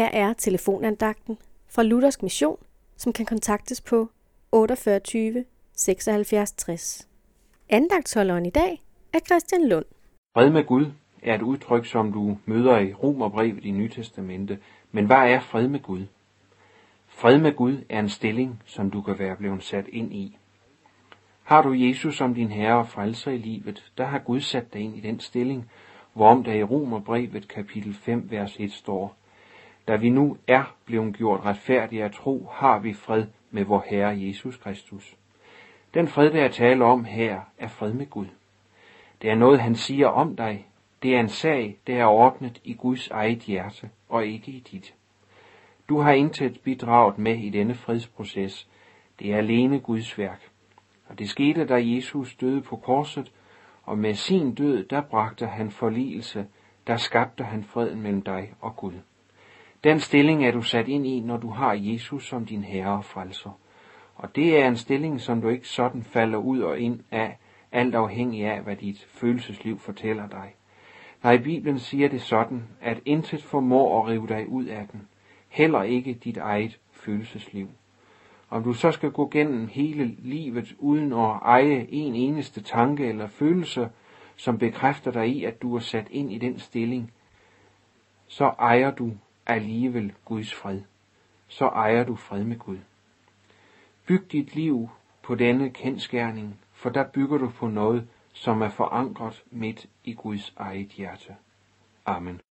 Her er telefonandagten fra Luthersk Mission, som kan kontaktes på 48 76 60. Andagtsholderen i dag er Christian Lund. Fred med Gud er et udtryk, som du møder i Romerbrevet i Nytestamente. Men hvad er fred med Gud? Fred med Gud er en stilling, som du kan være blevet sat ind i. Har du Jesus som din herre og frelser i livet, der har Gud sat dig ind i den stilling, hvorom der i Romerbrevet kapitel 5, vers 1 står, da vi nu er blevet gjort retfærdige af tro, har vi fred med vor Herre Jesus Kristus. Den fred, der er tale om her, er fred med Gud. Det er noget, han siger om dig. Det er en sag, der er ordnet i Guds eget hjerte, og ikke i dit. Du har intet bidraget med i denne fredsproces. Det er alene Guds værk. Og det skete, da Jesus døde på korset, og med sin død, der bragte han forligelse, der skabte han freden mellem dig og Gud. Den stilling er du sat ind i, når du har Jesus som din herre og frelser. Og det er en stilling, som du ikke sådan falder ud og ind af, alt afhængig af, hvad dit følelsesliv fortæller dig. Nej, Bibelen siger det sådan, at intet formår at rive dig ud af den. Heller ikke dit eget følelsesliv. Om du så skal gå gennem hele livet uden at eje en eneste tanke eller følelse, som bekræfter dig i, at du er sat ind i den stilling, så ejer du alligevel Guds fred. Så ejer du fred med Gud. Byg dit liv på denne kendskærning, for der bygger du på noget, som er forankret midt i Guds eget hjerte. Amen.